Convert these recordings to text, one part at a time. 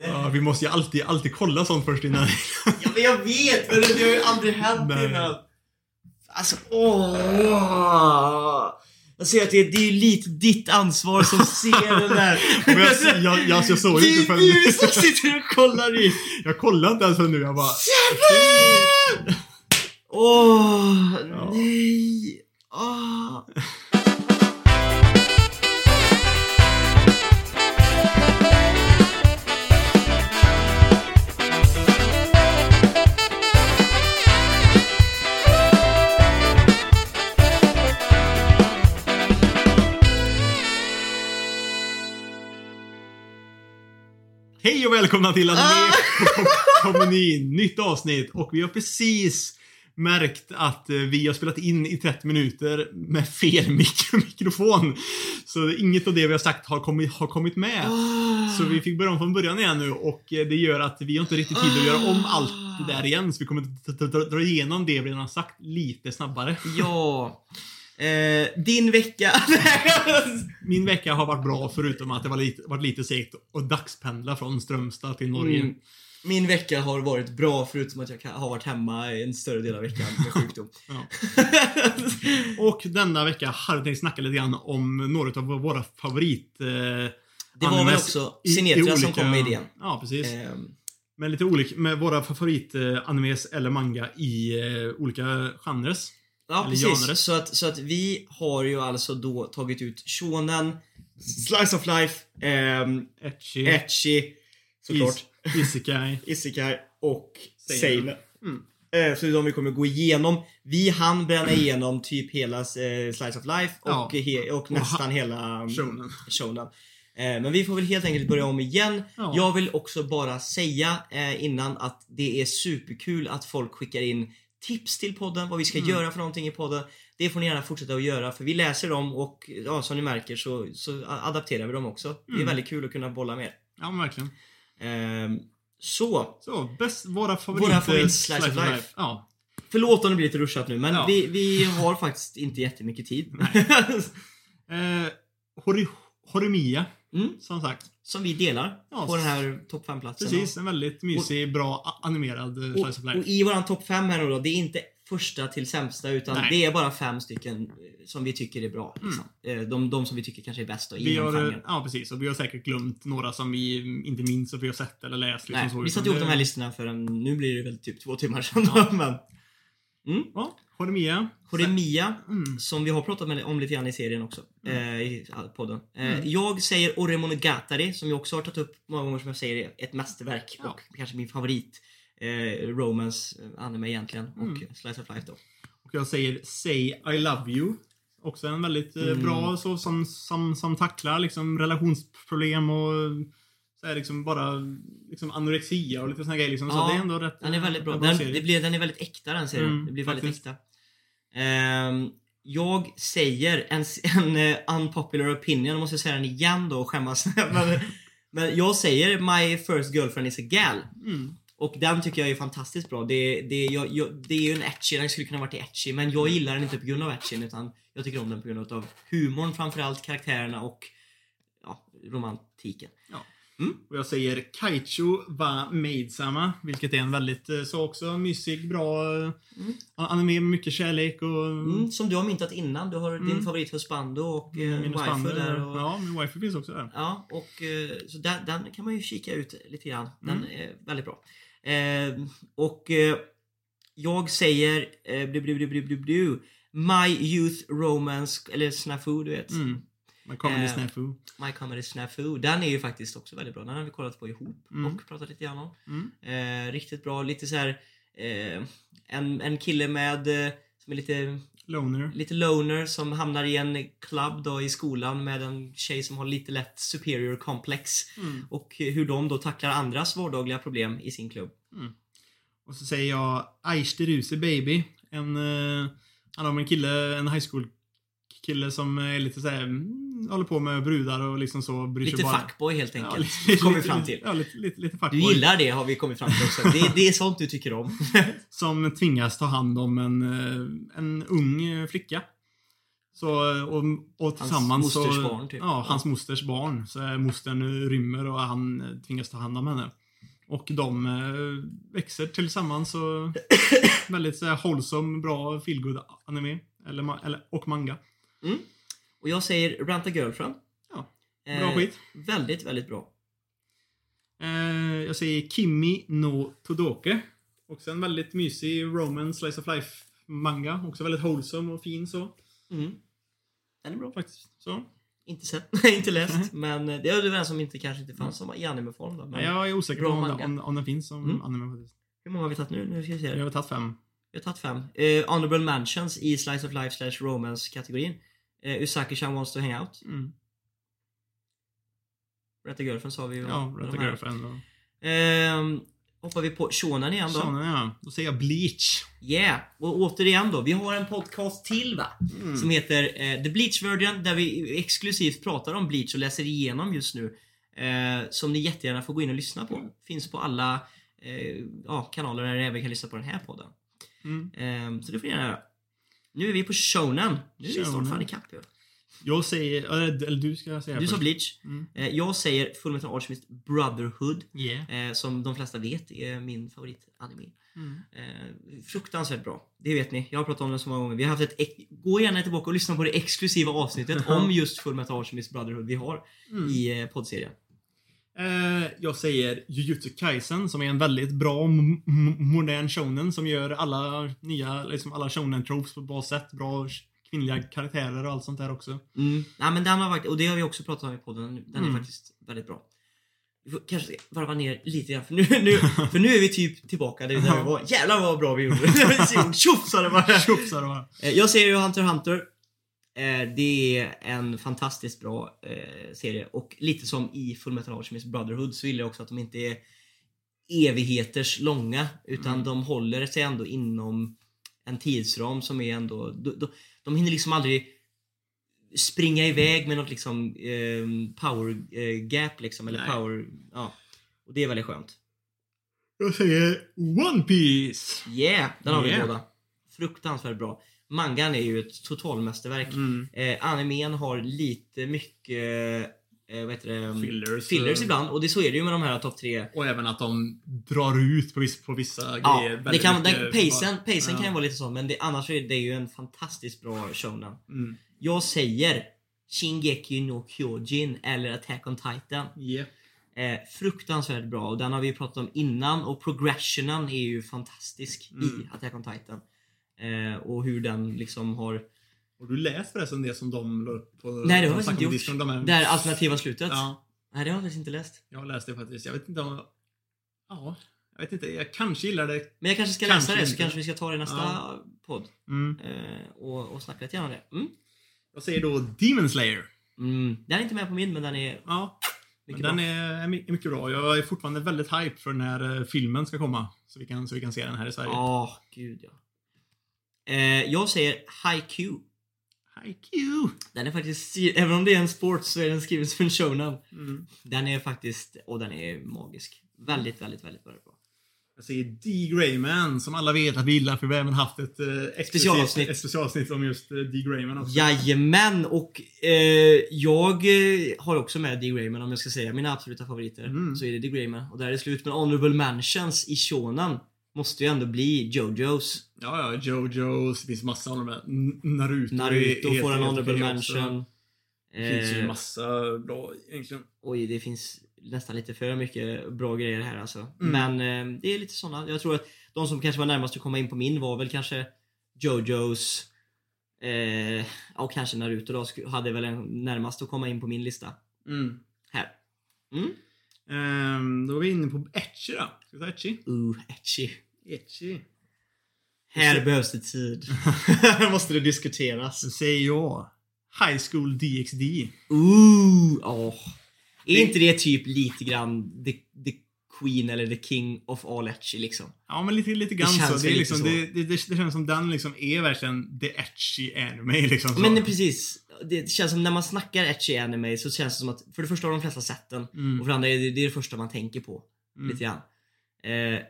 Ja, vi måste ju alltid, alltid kolla sånt först innan. Ja, men jag vet, men det har ju aldrig hänt Nej. innan. Alltså, åh! Jag ser att det är, det är ju lite ditt ansvar som ser den där. Men jag, jag, jag, jag såg det inte är förrän du som sitter och kollar i. Jag kollade inte ens förrän nu. Jag bara... Åh, Ja. nej. Åh. Hej och välkomna till Ah! Anime-kommunin. Nytt avsnitt. Och vi har precis märkt att eh, vi har spelat in i 30 minuter med fel mik- mikrofon. Så inget av det vi har sagt har kommit, har kommit med. Ah. Så vi fick börja om från början igen nu och eh, det gör att vi har inte riktigt tid att göra om allt det där igen. Så vi kommer dra igenom det vi redan har sagt lite snabbare. Ja. Eh, din vecka. Min vecka har varit bra förutom att det var lite, varit lite segt att dagspendla från Strömstad till Norge. Mm. Min vecka har varit bra förutom att jag har varit hemma en större del av veckan med sjukdom. Och denna vecka hade jag tänkt snacka lite grann om några av våra favorit... Eh, Det var väl också i- i Sinetra som olika- kom med idén. Ja, precis. Ehm, Med lite olika, med våra favorit eh, eller manga i eh, olika genres. Ja, Eller precis. genres. Så att, så att vi har ju alltså då tagit ut shonen, slice of life, ehm, Etchy, etchy, såklart, is, isekai. isekai och Seinen. seinen. Mm. Eh, Så det är de vi kommer gå igenom. Vi hann bränna igenom typ hela eh, Slice of Life och, Ja. he, och nästan hela mm, Shonen. shonen. Eh, Men vi får väl helt enkelt börja om igen. Ja. Jag vill också bara säga eh, innan att det är superkul att folk skickar in tips till podden, vad vi ska Mm. göra för någonting i podden. Det får ni gärna fortsätta att göra för vi läser dem och ja, som ni märker så, så adapterar vi dem också. Det är Mm. väldigt kul att kunna bolla med. Ja, verkligen. Ehm, så, Så, bäst, våra favorit... Våra favorit eh, slice of life. Ja. förlåt om det blir lite rushat nu men Ja. vi, vi har faktiskt inte jättemycket tid. Eh, Hori, Horimiya, mm, som sagt. som vi delar Ja, på den här topp 5-platsen. Precis, en väldigt mysig, bra a- animerad eh, Och, slice of life. och i våran topp 5 här nu då, det är inte första till sämsta utan Nej. det är bara fem stycken eh, som vi tycker är bra. Liksom. Eh, De, de som vi tycker kanske är bäst då, vi har, genren. ja precis, och vi har säkert glömt några som vi inte minns och vi har sett eller läst. Liksom Nej, så, vi satte ihop de här listorna för en, nu blir det väl typ två timmar sedan Ja. men. Mm. Ja, Horimiya. Horimiya, Mm. som vi har pratat om lite grann i serien också, eh, i podden. Eh, Mm. Jag säger Oremonogatari, som jag också har tagit upp många gånger som jag säger ett mästerverk Ja. och kanske min favorit eh, romance eh, anime egentligen och Mm. Slice of Life då. Och jag säger Say I Love You. Också en väldigt eh, Mm. bra så som, som, som tacklar liksom relationsproblem och så här, liksom bara liksom anorexia och lite såna grejer. Liksom. Ja, så det är ändå rätt Den är väldigt bra. en Den, det blir, den är väldigt äkta den serien. Mm, det blir väldigt faktiskt. äkta. Ehm, jag säger en, en eh, unpopular opinion, måste jag säga den igen då och skämmas. men, men jag säger My first girlfriend is a gal. Mm. Och den tycker jag är fantastiskt bra. Det, det, jag, jag, det är ju en etchy, den skulle kunna varit etchy men jag gillar den inte på grund av etchyn utan jag tycker om den på grund av humorn framförallt, karaktärerna och ja, romantiken. Och jag säger Kaichu wa Maidsama, vilket är en väldigt eh, så också mysig, bra eh, Mm. anime med mycket kärlek och Mm, som du har myntat innan. Du har din Mm. favorit Husbando och eh, min waifu husband, där. Och, Ja, min wifi finns också där. Ja, och eh, så den, den kan man ju kika ut lite grann. Den Mm. är väldigt bra. Eh, och eh, jag säger eh, blu, blu, blu, blu, blu, blu, My Youth Romance, eller Snafu, du vet. Mm. Kommer till Eh, Snafu. My Comedy Snafu. Den är ju faktiskt också väldigt bra. Den har vi kollat på ihop Mm. och pratat lite grann om. Mm. Eh, riktigt bra. Lite så här eh, en, en kille med eh, som är lite Loner. lite loner som hamnar i en klubb då i skolan med en tjej som har lite lätt superior complex. Mm. Och hur de då tacklar andras vardagliga problem i sin klubb. Och så säger jag Aisteruse Baby. En, eh, handlar om en kille, en high school kille som är lite såhär, mm, håller på med brudar och liksom så Lite bara. fuckboy helt Ja, enkelt. lite- kommer vi fram till. Ja, lite, lite, lite Du fuckboy. gillar det har vi kommit fram till också. Det, det är sånt du tycker om. Som tvingas ta hand om en, eh, en ung flicka. Så, och, och tillsammans mosters så... barn, typ. Ja, hans Ja. mosters barn. Så mostern rymmer och han tvingas ta hand om henne. Och de eh, växer tillsammans och väldigt så här, wholesome, bra feelgood anime. Eller, eller, och manga. Och jag säger Rant a Girlfriend. Ja, bra skit. Väldigt, väldigt bra. Eh, jag säger Kimi no Todoke. Också en väldigt mysig romance, slice of life manga. Också väldigt wholesome och fin så. Mm. Den är bra. Faktiskt. Så. Inte sett, inte läst, men eh, det är den som inte, kanske inte fanns som i animeform då. Men Nej, jag är osäker på om, om, om den finns som Mm. anime faktiskt. Hur många har vi tagit nu? Nu ska vi se. Jag har tagit fem. Vi har tagit fem. Uh, honorable mentions i Slice of Life slash Romance Uh, Usaki-chan wants to hang out. Mm. Rätta Girlfriend sa vi ju. Ja, Rätta. Girlfriend och... Ehm, hoppar vi på Shonen igen då. Såna ja. Då säger jag Bleach. Yeah! Och återigen då, vi har en podcast till va? Mm. Som heter eh, The Bleach Version där vi exklusivt pratar om Bleach och läser igenom just nu. Eh, som ni jättegärna får gå in och lyssna på. Finns på alla eh, ja, kanaler där ni även kan lyssna på den här podden. Mm. Eh, så det får ni gärna göra. Nu är vi på Shonen. Nu är vi snart fan ikapp ju. Jag säger... Eller, du ska säga Du sa. Bleach. Mm. Eh, jag säger Fullmetal Alchemist Brotherhood. Yeah. Eh, som de flesta vet är min favoritanime. Mm. Eh, fruktansvärt bra. Det vet ni. Jag har pratat om det så många gånger. Vi har haft ett... Gå gärna tillbaka och lyssna på det exklusiva avsnittet om just Fullmetal Alchemist Brotherhood vi har Mm. i poddserien. Eh, jag säger Jujutsu Kaisen som är en väldigt bra modern shonen som gör alla nya, liksom alla shonen tropes på ett bra sätt. Bra kvinnliga karaktärer och allt sånt där också. Mm. Nej, men den har varit, och det har vi också pratat om i podden. Den är Mm. faktiskt väldigt bra. Vi får kanske varva ner lite grann för nu, nu, för nu är vi typ tillbaka där, vi var. Jävlar vad bra vi gjorde! Tjoff sa det bara! Och bara. Eh, Jag säger ju Hunter Hunter. Eh, Det är en fantastiskt bra eh, serie och lite som i Fullmetal Alchemist Brotherhood så gillar jag också att de inte är evigheters långa utan Mm. de håller sig ändå inom en tidsram som är ändå... De, de, de hinner liksom aldrig springa iväg med något liksom eh, power eh, gap liksom eller Nej. power... Ja. Och det är väldigt skönt. Jag säger One Piece. Yeah! Den har vi Yeah. båda. Fruktansvärt bra. Mangan är ju ett totalmästerverk. Mm. Eh, animen har lite mycket eh, vad heter det? Fillers. fillers och- ibland. Och det så är det ju med de här topp tre. Och även att de drar ut på, viss, på vissa Ja, grejer. det kan, mycket. den, pacen, pacen Ja. kan ju vara lite så, men det, annars är det ju en fantastiskt bra shonen. Mm. Jag säger Shingeki no Kyojin eller Attack on Titan. Yeah. Eh, fruktansvärt bra och den har vi ju pratat om innan och progressionen är ju fantastisk Mm. i Attack on Titan. Eh, och hur den liksom har... Har du läst förresten det som de la upp på... Nej, det har jag faktiskt inte gjort. De här- Det här alternativa slutet. Ja, Nej, det har jag faktiskt inte läst. jag har läst det faktiskt. Jag vet inte om... Ja, jag vet inte. Jag kanske gillar det. Men jag kanske ska Kanske läsa det så inte. kanske vi ska ta det i nästa Ja. podd. Mm. Eh, och, och snacka lite grann om det. Mm. Jag säger då Demon Slayer. Mm. Den är inte med på min men den är Ja, mycket den är, är my- är mycket bra. Jag är fortfarande väldigt hype för när eh, filmen ska komma. Så vi kan, så vi kan se den här i Sverige. Ja, gud ja. Eh, jag säger HiQ. HiQ! Den är faktiskt, även om det är en sport så är den skriven som en shonen. Mm. Den är faktiskt, och den är magisk. Väldigt, väldigt, väldigt, väldigt bra. Jag säger D. Grayman, som alla vet att vi gillar för vi har även haft ett, eh, Specialavsnitt. ett specialavsnitt om just eh, D. Grayman också. Jajamän! Och eh, jag eh, har också med D. Grayman om jag ska säga mina absoluta favoriter. Mm. Så är det D. Grayman. Och där är det slut. Men Honorable Mentions i Shonen måste ju ändå bli Jojos. Ja, ja, Jojos, det finns massa där. N- Naruto, Naruto får en Honorable. Mention. Det finns ju Eh, massa bra egentligen. Oj, det finns nästan lite för mycket bra grejer här alltså. Mm. Men eh, det är lite såna. Jag tror att de som kanske var närmast att komma in på min var väl kanske Jojos eh, och kanske Naruto då hade väl en närmast att komma in på min lista. Mm. Här. Mm. Ehm, då är vi inne på Etchy då. Ska vi ta Etchy? Ooh, etchy. Etchy. Här behövs det tid. Måste det diskuteras. Så säger jag High School DxD. Ooh, åh. Är Det- inte det typ lite grann the, the Queen eller the King of all etchy liksom? Ja, men lite, lite grann känns så. Det, är liksom, lite det, det, det, det känns som den liksom är verkligen the etchy anime liksom. Så. Men det, precis. Det känns som när man snackar etchy anime så känns det som att för det första har de flesta sett den Mm. och för det andra är det, det är det första man tänker på. Mm. Lite grann. Eh,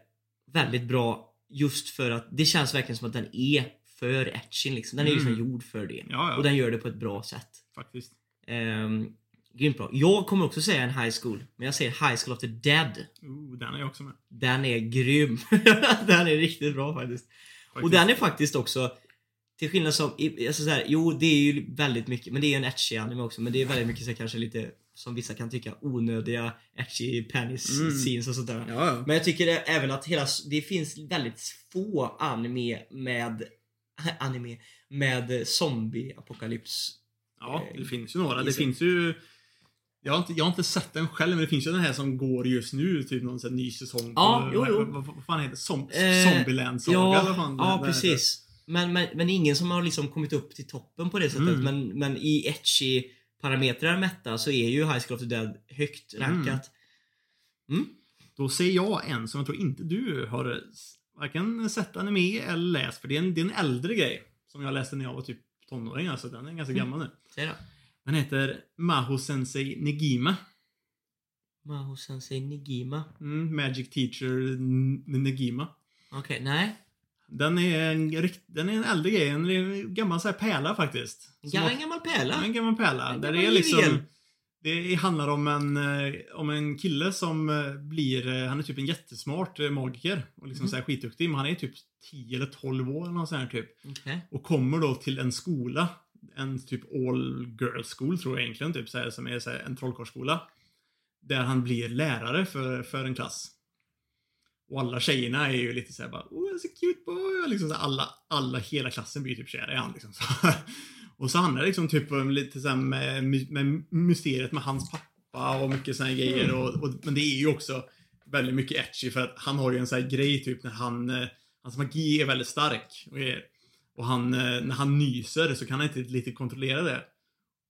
väldigt bra just för att det känns verkligen som att den är för etchin liksom. Den är ju Mm. liksom gjord för det. Ja, ja. Och den gör det på ett bra sätt. Faktiskt. Um, grymt bra. Jag kommer också säga en high school. Men jag säger High School of the Dead. Oh, den är jag också med. Den är grym. den är riktigt bra faktiskt. Och Faktiskt. den är faktiskt också till skillnad som, alltså så här, jo det är ju väldigt mycket, men det är ju en etchy anime också, men det är väldigt mycket så här, kanske lite, som vissa kan tycka, onödiga etchy penis Mm. scenes och sånt där. Ja. Men jag tycker även att hela, det finns väldigt få anime med, anime med zombie-apokalyps. Ja, Eh, det finns ju några. Det finns ju... Jag har, inte, jag har inte sett den själv, men det finns ju den här som går just nu. Typ någon sån ny säsong. Ja, jo, vad, jo. Vad, vad fan heter det? Som, Eh, Zombieland Saga ja, fan ja precis. Men, men, men ingen som har liksom kommit upp till toppen på det sättet. Mm. Men, men i etchy parametrar mätta så är ju High School of the Dead högt Mm. rankat. Mm. Då ser jag en som jag tror inte du har varken sett anime eller läst. För det är en, det är en äldre grej. Som jag läste när jag var typ tonåring. Alltså den är ganska Mm. gammal nu. Säg då. Den heter Maho Sensei Negima. Maho Sensei Nigima. Mm, Magic Teacher Negima. Okej, nej. Den är en, den är en äldre grej. En gammal så här pärla faktiskt. Ja, en gammal pärla. En gammal pärla. En där gammal det är liksom... Det handlar om en, eh, om en kille som eh, blir, eh, han är typ en jättesmart magiker. Och liksom Mhm. så här skitduktig. Men han är typ 10 eller 12 år eller sånt här typ. Okej. Och kommer då till en skola. En typ all girls school tror jag egentligen. Typ så här, som är så här, en trollkarlsskola. Där han blir lärare för, för en klass. Och alla tjejerna är ju lite såhär bara Oh, så cute boy. Liksom så alla, alla, hela klassen blir typ kära i han liksom. Så. Och så handlar det liksom typ om lite såhär med, med mysteriet med hans pappa och mycket här grejer. Och, och, men det är ju också väldigt mycket etchy för att han har ju en sån här grej typ när han, eh, hans magi är väldigt stark. Och, är, och han, eh, när han nyser så kan han inte lite kontrollera det.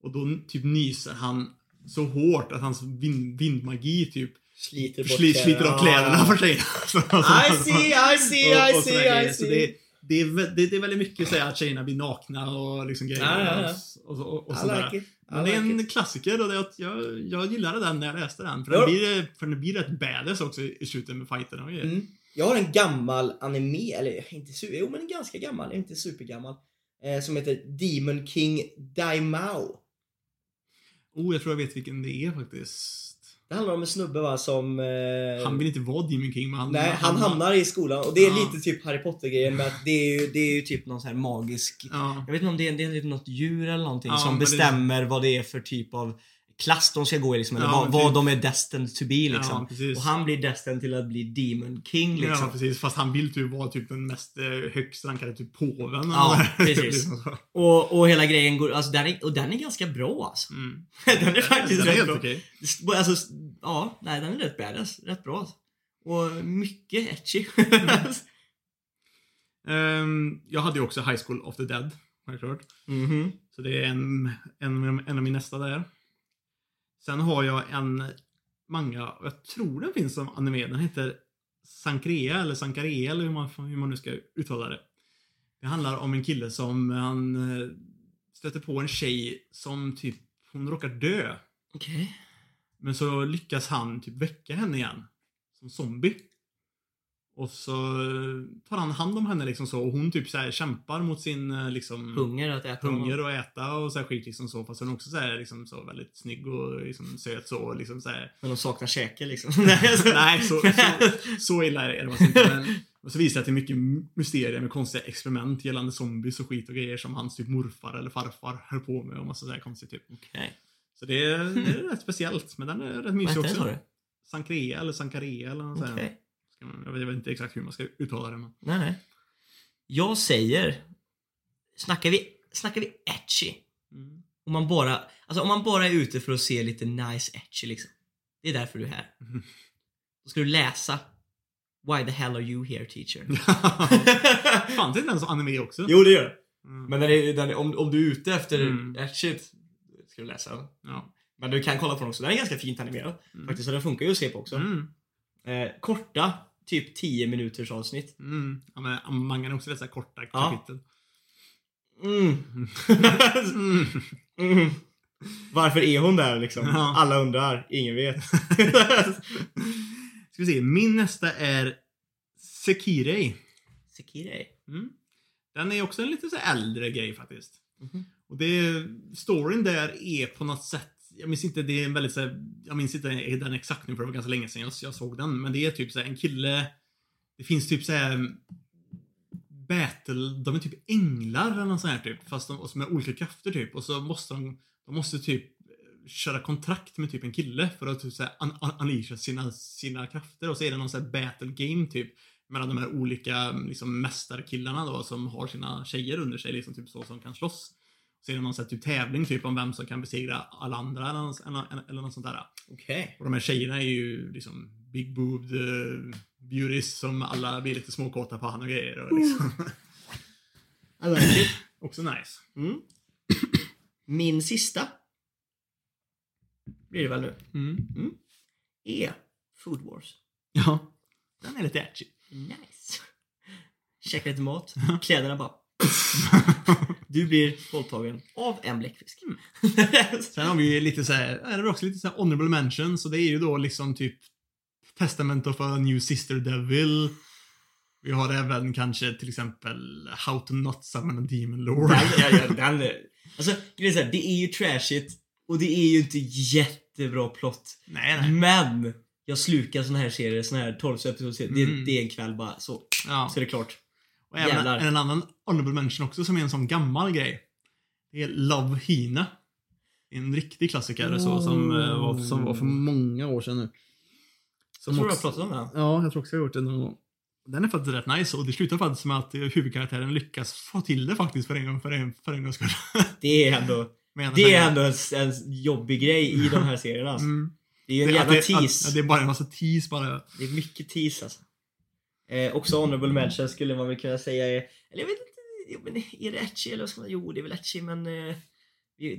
Och då typ nyser han så hårt att hans vind, vindmagi typ Sliter sli, sliter av kläderna för sig. I see, I see, I och, och såna see. I Så see. det, det, är, det, det är väldigt mycket så att tjejerna blir nakna och liksom grejer. Ja, ja, ja. Och, och, och, sådär. like Men det är en it. klassiker och det jag, jag gillade den när jag läste den. För, den, blir, för den blir rätt badass också i slutet med fighterna och grejer. Mm. Jag har en gammal anime, eller inte super, jo men ganska gammal, inte supergammal. Eh, som heter Demon King Daimao. Oh, jag tror jag vet vilken det är faktiskt. Det handlar om en snubbe va som... Eh, Han vill inte vara Demon King, men han... Nej, han hamnar i skolan och det är Ja. lite typ Harry Potter-grejen med att det är ju, det är ju typ någon sån här magisk... Ja. Jag vet inte om det är, det är något djur eller någonting Ja, som men det- bestämmer vad det är för typ av klass de ska gå i liksom, eller Ja, vad, vad typ- de är destined to be liksom. Ja, och han blir destined till att bli Demon King liksom. Ja, precis. Fast han vill typ vara typ den mest eh, högst rankade typ påven. Ja, precis. liksom. Och, och hela grejen går, alltså den är, och den är ganska bra alltså. Mm. den är faktiskt Den är rätt helt bra. okej. Alltså, ja, nej den är rätt badass. Rätt bra alltså. Och mycket etchy. Ehm, jag hade ju också High School of the Dead, självklart. Mhm. Så det är en, en, en av min nästa där. Sen har jag en manga, och jag tror den finns som anime. Den heter Sankrea eller Sankarea eller hur man, hur man nu ska uttala det. Det handlar om en kille som han eh, stöter på en tjej som typ, hon råkar dö. Okej. Men så lyckas han typ väcka henne igen. Som zombie. Och så tar han hand om henne liksom så och hon typ så här kämpar mot sin eh, liksom Hunger att äta hunger och äta och så här skit liksom så. Fast hon är också så här liksom så väldigt snygg och liksom söt så liksom så här. Men de saknar käke liksom. Nej, så, så, så illa är det inte. Men, och så visar det att det är mycket mysterier med konstiga experiment gällande zombies och skit och grejer som hans typ morfar eller farfar höll på med och massa sådär konstigt typ. Okej. Så det är, det är rätt speciellt, men den är rätt Vad mysig hette den också. sa du? Sankrea eller Sankarea eller något Okej. sånt. Jag vet, inte exakt hur man ska uttala det men. Nej, nej. Jag säger... Snackar vi, snackar vi etchy? Mm. Om man bara, alltså om man bara är ute för att se lite nice etchy liksom. Det är därför du är här. Då ska du läsa Why the hell are you here teacher? Fanns inte den som anime också? jo det gör det. Mm. Men den är, den är, om, om du är ute efter Mm. etchy ska du läsa den. Ja. Men du kan kolla på den också. Den är ganska fint animerad. Mm. Faktiskt, så den funkar ju att se på också. Mm. Eh, korta, typ 10 minuters avsnitt. Mm. Ja, men mangan är också här korta kapitel. Mm. Mm. Mm. Varför är hon där liksom? Ja. Alla undrar, ingen vet. Ska vi se, min nästa är Sekirei. Sekirei. Mm. Den är också en lite så äldre grej faktiskt. Mhm. Och det, storyn där är på något sätt, jag minns inte, det är en väldigt så här, jag minns inte den exakt nu för det var ganska länge sedan jag, jag såg den. Men det är typ så här, en kille, det finns typ så här battle, de är typ änglar eller något sånt här typ. Fast de, och med olika krafter typ. Och så måste de, de måste typ eh, köra kontrakt med typ en kille för att typ såhär un, un, unleasha sina, sina krafter. Och så är det någon sån här battle game typ. Mellan de här olika liksom mästarkillarna då som har sina tjejer under sig liksom typ så som kan slåss. Så är det någon sån här typ tävling typ om vem som kan besegra alla andra eller, något- eller, eller något sånt där. Okej. Och de här tjejerna är ju liksom big boobed uh, beauties som alla blir lite småkåta på han och grejer. Och liksom. I like it. Också nice. Mm. Min sista blir det väl nu. Mm. Är Food Wars. Ja. Den är lite edgy. Nice. Käka lite mat. Kläderna bara... Du blir våldtagen av en bläckfisk. Sen har vi ju lite så här, är det också lite så här honorable mention, så det är ju då liksom typ Testament of a New Sister Devil. Vi har även kanske till exempel How to Not Summon a Demon Lord. Den, ja, ja, den är, alltså, det är, så här, det är ju trashigt och det är ju inte jättebra plott. nej, nej. Men jag slukar såna här serier, såna här 12 episoder. Det, Mm. det är en kväll bara, så, Ja. så är det klart. Och även Jävlar. en annan honorable mention också som är en sån gammal grej. Det är Love Hina. En riktig klassiker så, som, eh, var, som var för många år sedan nu. Jag Som tror jag har också- pratat om den. Ja, jag tror också jag har gjort det någon gång. Den är faktiskt rätt nice och det slutar faktiskt med att eh, huvudkaraktären lyckas få till det faktiskt för en gång för en, för en gångs skull. Det är ändå, det är ändå en, en jobbig grej i de här serierna. Alltså. Mm. Det är ju en Det- jävla tease. Det är bara en massa tease bara. Det är mycket tease alltså. Eh, också honorable mention skulle man väl kunna säga är, eller jag vet inte, jo, men är det etchy eller vad ska man, jo det är väl etchy men eh,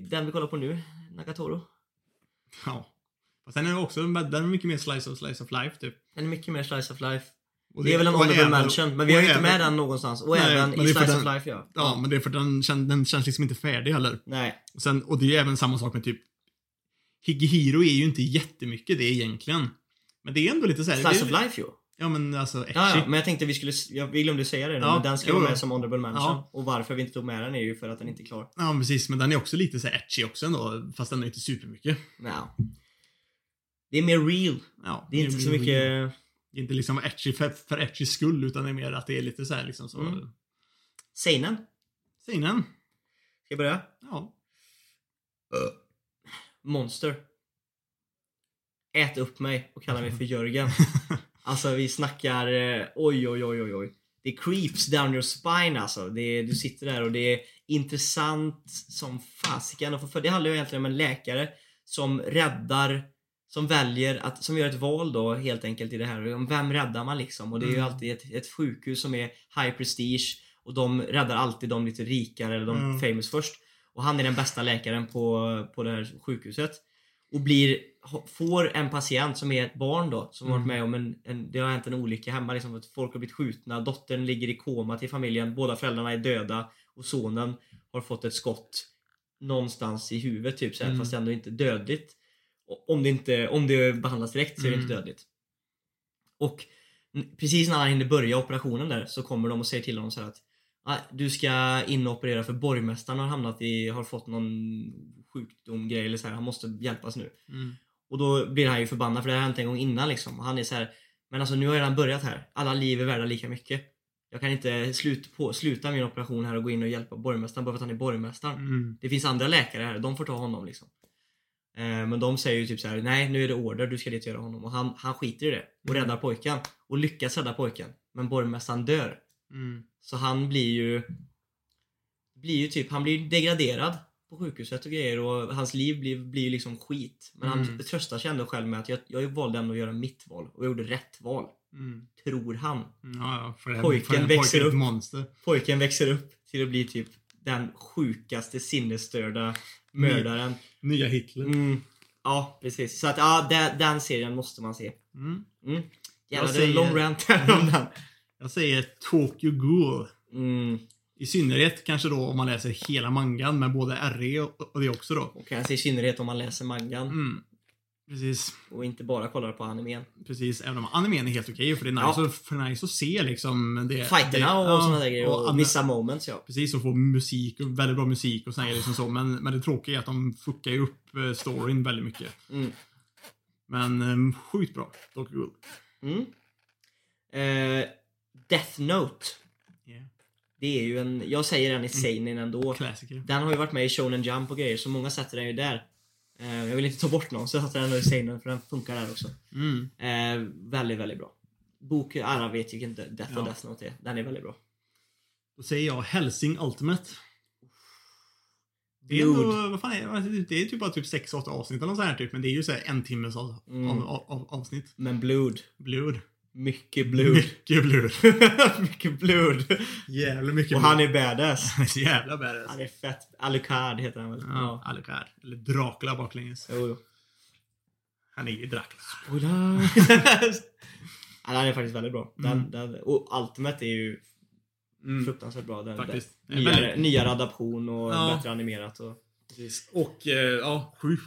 den vi kollar på nu, Nagatoro. Ja. Fast den är också, den är mycket mer slice of slice of life typ. Den är mycket mer slice of life. Och Det är väl en honorable mention, men vi har ju inte med den någonstans. Och Nej, även i det slice den- of life ja. Ja, men det är för den, kän- den känns liksom inte färdig heller. Nej. Och, sen, och det är även samma sak med typ Higehiro är ju inte jättemycket det egentligen. Men det är ändå lite såhär... Slice det, of life ju. Ja men alltså etchy. Ja, ja, men jag tänkte vi skulle, jag, glömde säga det nu, Ja, men den ska jo, vara med som honorable mention. Ja. Och varför vi inte tog med den är ju för att den inte är klar. Ja precis, men den är också lite så här också ändå. Fast den är inte supermycket. Ja. Det är mer real. Ja, Det är inte så mycket... Det är inte liksom etchy för, för etchy skull, utan det är mer att det är lite så här liksom så... Mm. Seinen. Seinen. Ska jag börja? Ja. Monster. Ät upp mig och kalla mig för Jörgen. Alltså vi snackar eh, oj oj oj oj oj. Det creeps down your spine alltså. Det du sitter där och det är intressant som fasiken. För- Det handlar ju egentligen om en läkare som räddar som väljer att, som gör ett val då helt enkelt i det här. Om Vem räddar man liksom? Och det är ju Mm. alltid ett, ett sjukhus som är high prestige och de räddar alltid de lite rikare eller de Mm. famous först. Och han är den bästa läkaren på, på det här sjukhuset. Och blir, får en patient som är ett barn då, som har varit Mm. med om en, en, det har hänt en olycka hemma liksom, att folk har blivit skjutna, dottern ligger i koma till familjen, båda föräldrarna är döda och sonen har fått ett skott någonstans i huvudet typ så här, Mm. fast ändå inte dödligt. Om det, inte, om det behandlas direkt så är det inte Mm. dödligt. Och precis när han hinner börja operationen där så kommer de och säger till honom så här att "Ah, du ska in och operera för borgmästaren har hamnat i, har fått någon sjukdom grej eller så här, han måste hjälpas nu. Mm. Och då blir han ju förbannad för det har hänt en gång innan liksom. Och han är så här, men alltså nu har jag redan börjat här. Alla liv är värda lika mycket. Jag kan inte slut på, sluta min operation här och gå in och hjälpa borgmästaren bara för att han är borgmästaren. Mm. Det finns andra läkare här, de får ta honom liksom. Eh, men de säger ju typ så här: nej nu är det order, du ska dit och göra honom. Och han, han skiter i det och Mm. räddar pojken. Och lyckas rädda pojken. Men borgmästaren dör. Mm. Så han blir ju blir ju typ, han blir degraderad på sjukhuset och grejer och hans liv blir, blir liksom skit. Men han Mm. tröstar sig ändå själv med att jag, jag valde ändå att göra mitt val och jag gjorde rätt val. Mm. Tror han. Ja, ja, det, Pojken växer upp. monster. Pojken växer upp till att bli typ den sjukaste sinnesstörda mördaren. Nya Hitler. Mm. Ja, precis. Så att ja, den, den serien måste man se. Mm. Mm. Jag Jävlar, det är en säger- lång rant här om den. Jag säger Tokyo Ghoul. I synnerhet kanske då om man läser hela mangan med både RE och, och det också då. Och kanske i synnerhet om man läser mangan. Mm. Precis. Och inte bara kollar på animen. Precis, även om animen är helt okej för det är nice, Ja. att, för nice att se liksom det, Fighterna det, och ja, sådana där grejer. Och, an- vissa moments ja. Precis, och få musik, och väldigt bra musik och såna grejer liksom så. Men, men det tråkiga är att de fuckar ju upp eh, storyn väldigt mycket. Mm. Men um, sjukt bra. Dock good. Mm. Eh, Death Note. Det är ju en, jag säger den i seinen ändå. Klassiker. Den har ju varit med i Shonen Jump och grejer så många sätter den ju där. Eh, jag vill inte ta bort någon så jag sätter den i seinen för den funkar där också. Mm. Eh, väldigt, väldigt bra. Bok, alla vet ju inte Death Ja. och Death Note är. Den är väldigt bra. Då säger jag Helsing Ultimate. Det är, ändå, vad fan är det? Det är typ bara typ 6-8 avsnitt eller något sånt här typ. Men det är ju så här en timmes av, Mm. av, av, avsnitt. Men Blood. Blood. Mycket Blood. Mycket blod. mycket Blood. Jävligt mycket Och han är badass. Han är så jävla badass. Han är fett. Alucard heter han väl? Ja, Alucard. Eller Dracula baklänges. Jo, jo. Han är ju Dracula. Spoiler. ja, den är faktiskt väldigt bra. Den, Mm. den, och Ultimate är ju Mm. fruktansvärt bra. Den, Faktiskt. den, En nyare, väldigt- nyare adaption och Ja. bättre animerat. Och, Precis. Och eh, ja, sjukt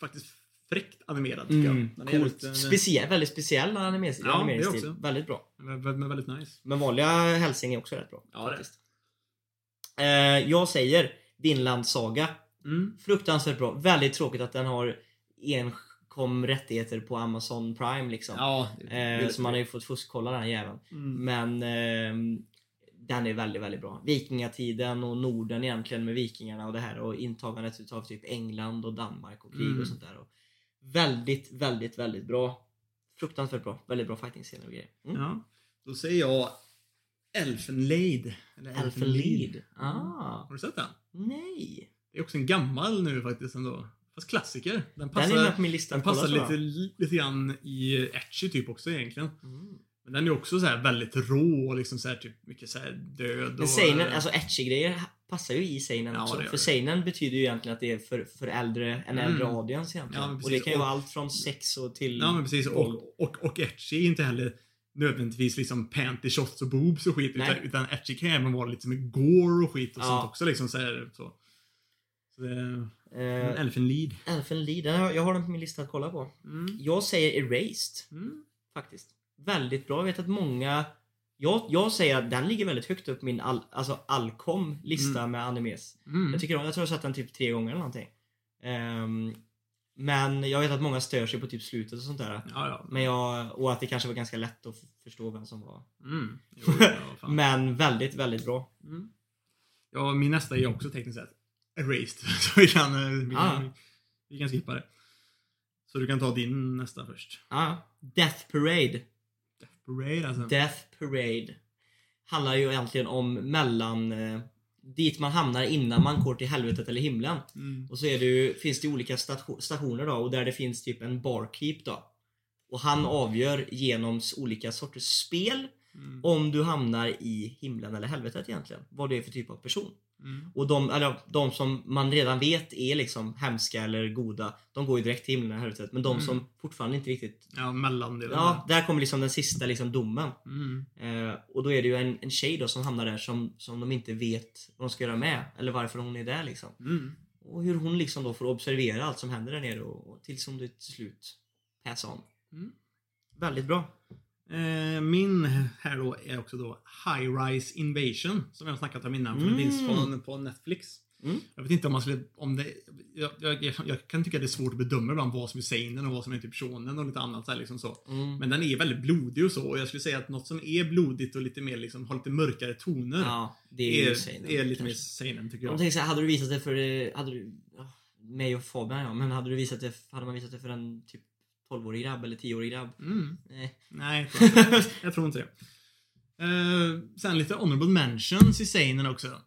faktiskt fräckt animerad tycker mm, jag. Den coolt. eh, Speciell, väldigt speciell animes, Ja, animeringsstil. Väldigt bra. Men väldigt nice. Men vanliga Hälsing är också rätt bra. Ja, faktiskt. Eh, jag säger Vinland Saga. Mm. Fruktansvärt bra. Väldigt tråkigt att den har enkom rättigheter på Amazon Prime liksom. Ja. Eh, så man har ju fått fuskkolla den jäveln. Mm. Men ehm, den är väldigt, väldigt bra. Vikingatiden och Norden egentligen med vikingarna och det här och intagandet utav typ England och Danmark och krig Mm. och sånt där. Och väldigt, väldigt, väldigt bra. Fruktansvärt bra. Väldigt bra fighting-scener och grejer. Mm. Ja. Då säger jag Elfenlade. Eller Elfenlied. Ah. Har du sett den? Nej. Det är också en gammal nu faktiskt ändå. Fast klassiker. Den Den passar, är med på min lista. den passar lite, lite grann i etchy typ också egentligen. Mm. Men den är också så här väldigt rå och liksom så här typ mycket så död Men och... seinen, alltså etchy-grejer passar ju i seinen Ja, också. det gör För det. seinen betyder ju egentligen att det är för, för äldre, en Mm. äldre audience egentligen. Ja, och det kan ju Och- vara allt från sex och till Ja men precis. våld. Och, och, och etchy är inte heller nödvändigtvis liksom panty shots och boobs och skit. Nej. Utan, etchy kan även vara lite med gore och skit och Ja. sånt också liksom. Så här, så. Så det, Eh, Elfenlied. Elfenlied, den har- jag har den på min lista att kolla på. Mm. Jag säger Erased, Mm. faktiskt. Väldigt bra. Jag vet att många... Jag, jag säger att den ligger väldigt högt upp på min all, alltså Alcom lista med animes. Mm. Jag tycker jag tror jag har sett den typ tre gånger eller någonting. Ehm, men jag vet att många stör sig på typ slutet och sånt där. Ja, ja. Men jag, och att det kanske var ganska lätt att förstå vem som var. Mm. Jo, ja. Men väldigt, väldigt bra. Mm. Ja, min nästa är också tekniskt sett erased. Så vi kan, eh, vi Ah. kan, vi kan skippa det. Så du kan ta din nästa först. Ja. Death Parade. Death Parade alltså. Death Parade. Handlar ju egentligen om mellan... Eh, dit man hamnar innan man går till helvetet eller himlen. Mm. Och så är det ju, finns det olika station, stationer då och där det finns typ en barkeep då. Och han avgör genom olika sorters spel Mm. om du hamnar i himlen eller helvetet egentligen. Vad det är för typ av person. Mm. Och de, eller, de som man redan vet är liksom hemska eller goda, de går ju direkt till himlen helvetet. Men de Mm. som fortfarande inte riktigt... Ja, mellandelen. Ja, där kommer liksom den sista liksom domen. Mm. Eh, och då är det ju en, en tjej då som hamnar där som, som de inte vet vad de ska göra med. Eller varför hon är där liksom. Mm. Och hur hon liksom då får observera allt som händer där nere och, och tills hon till slut pass on. Mm. Väldigt bra. Eh, min här då är också då High Rise Invasion. Som jag har snackat om innan. För Mm. den finns på, på Netflix. Mm. Jag vet inte om man skulle, om det, jag, jag, jag, kan tycka det är svårt att bedöma ibland vad som är seinen och vad som är typ shonen och lite annat så här, liksom så. Mm. Men den är väldigt blodig och så. Och jag skulle säga att något som är blodigt och lite mer liksom, har lite mörkare toner. Ja, det är, är, seinen, är lite mer kanske. seinen tycker Jag jag. här, hade du visat det för, hade du, mig och Fabian ja, men hade du visat det, hade man visat det för en typ 12-årig grabb eller 10-årig grabb? Mm. Nej. Nej, jag tror inte, jag tror inte det. Eh, sen lite honorable mentions i seinen också.